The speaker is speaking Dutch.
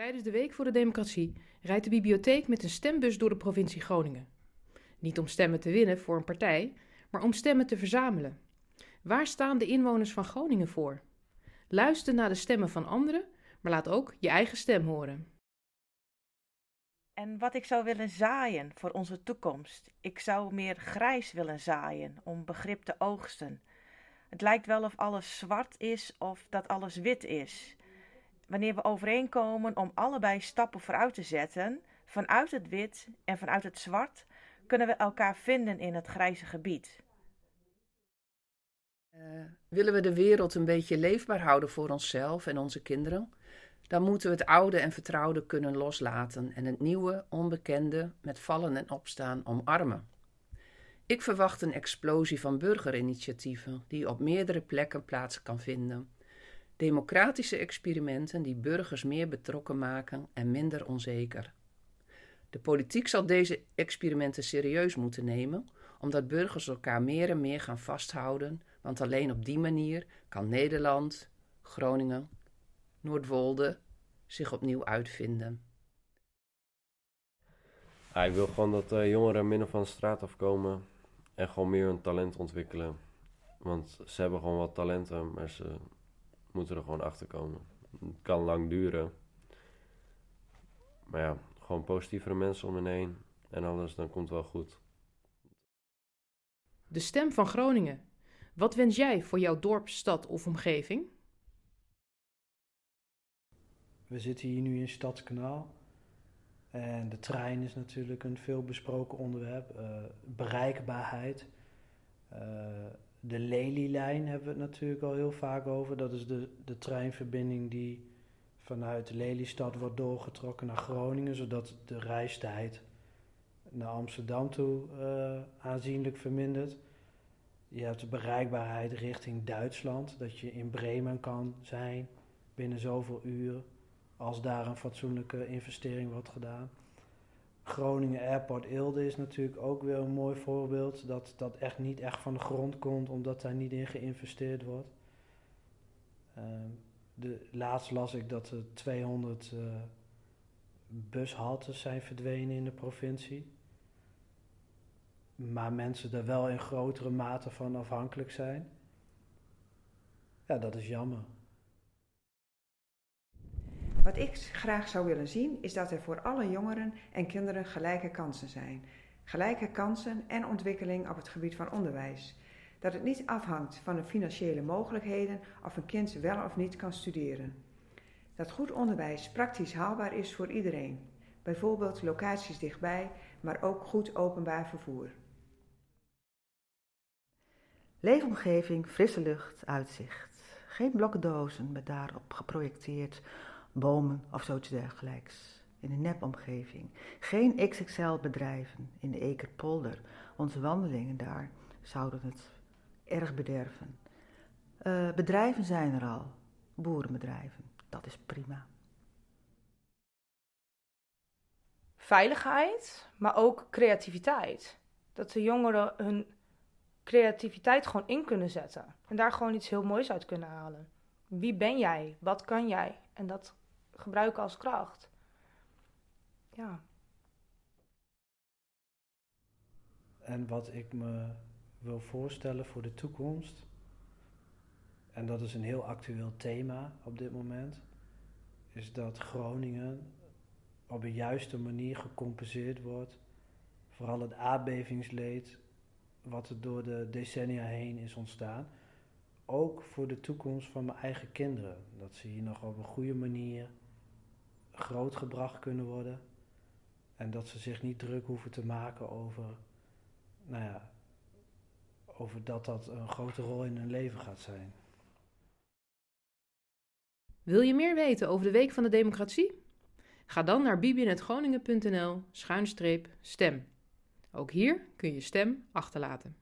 Tijdens de Week voor de Democratie rijdt de bibliotheek met een stembus door de provincie Groningen. Niet om stemmen te winnen voor een partij, maar om stemmen te verzamelen. Waar staan de inwoners van Groningen voor? Luister naar de stemmen van anderen, maar laat ook je eigen stem horen. En wat ik zou willen zaaien voor onze toekomst. Ik zou meer grijs willen zaaien om begrip te oogsten. Het lijkt wel of alles zwart is of dat alles wit is. Wanneer we overeenkomen om allebei stappen vooruit te zetten, vanuit het wit en vanuit het zwart, kunnen we elkaar vinden in het grijze gebied. Uh, willen we de wereld een beetje leefbaar houden voor onszelf en onze kinderen? Dan moeten we het oude en vertrouwde kunnen loslaten en het nieuwe, onbekende, met vallen en opstaan omarmen. Ik verwacht een explosie van burgerinitiatieven die op meerdere plekken plaats kan vinden. Democratische experimenten die burgers meer betrokken maken en minder onzeker. De politiek zal deze experimenten serieus moeten nemen, omdat burgers elkaar meer en meer gaan vasthouden, want alleen op die manier kan Nederland, Groningen, Noordwolde zich opnieuw uitvinden. Ja, ik wil gewoon dat uh, jongeren minder van de straat afkomen en gewoon meer hun talent ontwikkelen. Want ze hebben gewoon wat talenten, maar ze moeten er gewoon achter komen. Het kan lang duren. Maar ja, gewoon positievere mensen om me heen en alles, dan komt het wel goed. De stem van Groningen. Wat wens jij voor jouw dorp, stad of omgeving? We zitten hier nu in Stadskanaal. En de trein is natuurlijk een veel besproken onderwerp. Uh, bereikbaarheid. Uh, de Lelylijn hebben we het natuurlijk al heel vaak over. Dat is de, de treinverbinding die vanuit Lelystad wordt doorgetrokken naar Groningen, zodat de reistijd naar Amsterdam toe uh, aanzienlijk vermindert. Je hebt de bereikbaarheid richting Duitsland, dat je in Bremen kan zijn binnen zoveel uren als daar een fatsoenlijke investering wordt gedaan. Groningen Airport Eelde is natuurlijk ook weer een mooi voorbeeld. Dat dat echt niet echt van de grond komt omdat daar niet in geïnvesteerd wordt. Uh, de, laatst las ik dat er 200 uh, bushaltes zijn verdwenen in de provincie. Maar mensen er wel in grotere mate van afhankelijk zijn. Ja, dat is jammer. Wat ik graag zou willen zien is dat er voor alle jongeren en kinderen gelijke kansen zijn. Gelijke kansen en ontwikkeling op het gebied van onderwijs. Dat het niet afhangt van de financiële mogelijkheden of een kind wel of niet kan studeren. Dat goed onderwijs praktisch haalbaar is voor iedereen. Bijvoorbeeld locaties dichtbij, maar ook goed openbaar vervoer. Leefomgeving, frisse lucht, uitzicht. Geen blokkendozen met daarop geprojecteerd bomen of zoiets dergelijks. In een nepomgeving. Geen XXL-bedrijven in de Ekerpolder. Onze wandelingen daar zouden het erg bederven. Uh, bedrijven zijn er al, boerenbedrijven. Dat is prima. Veiligheid, maar ook creativiteit. Dat de jongeren hun creativiteit gewoon in kunnen zetten. En daar gewoon iets heel moois uit kunnen halen. Wie ben jij? Wat kan jij? En dat gebruiken als kracht. Ja. En wat ik me wil voorstellen voor de toekomst, en dat is een heel actueel thema op dit moment, is dat Groningen op een juiste manier gecompenseerd wordt. Vooral het aardbevingsleed wat er door de decennia heen is ontstaan. Ook voor de toekomst van mijn eigen kinderen. Dat ze hier nog op een goede manier grootgebracht kunnen worden. En dat ze zich niet druk hoeven te maken over, nou ja, over dat dat een grote rol in hun leven gaat zijn. Wil je meer weten over de Week van de Democratie? Ga dan naar bibinetgroningen.nl schuinstreep stem. Ook hier kun je stem achterlaten.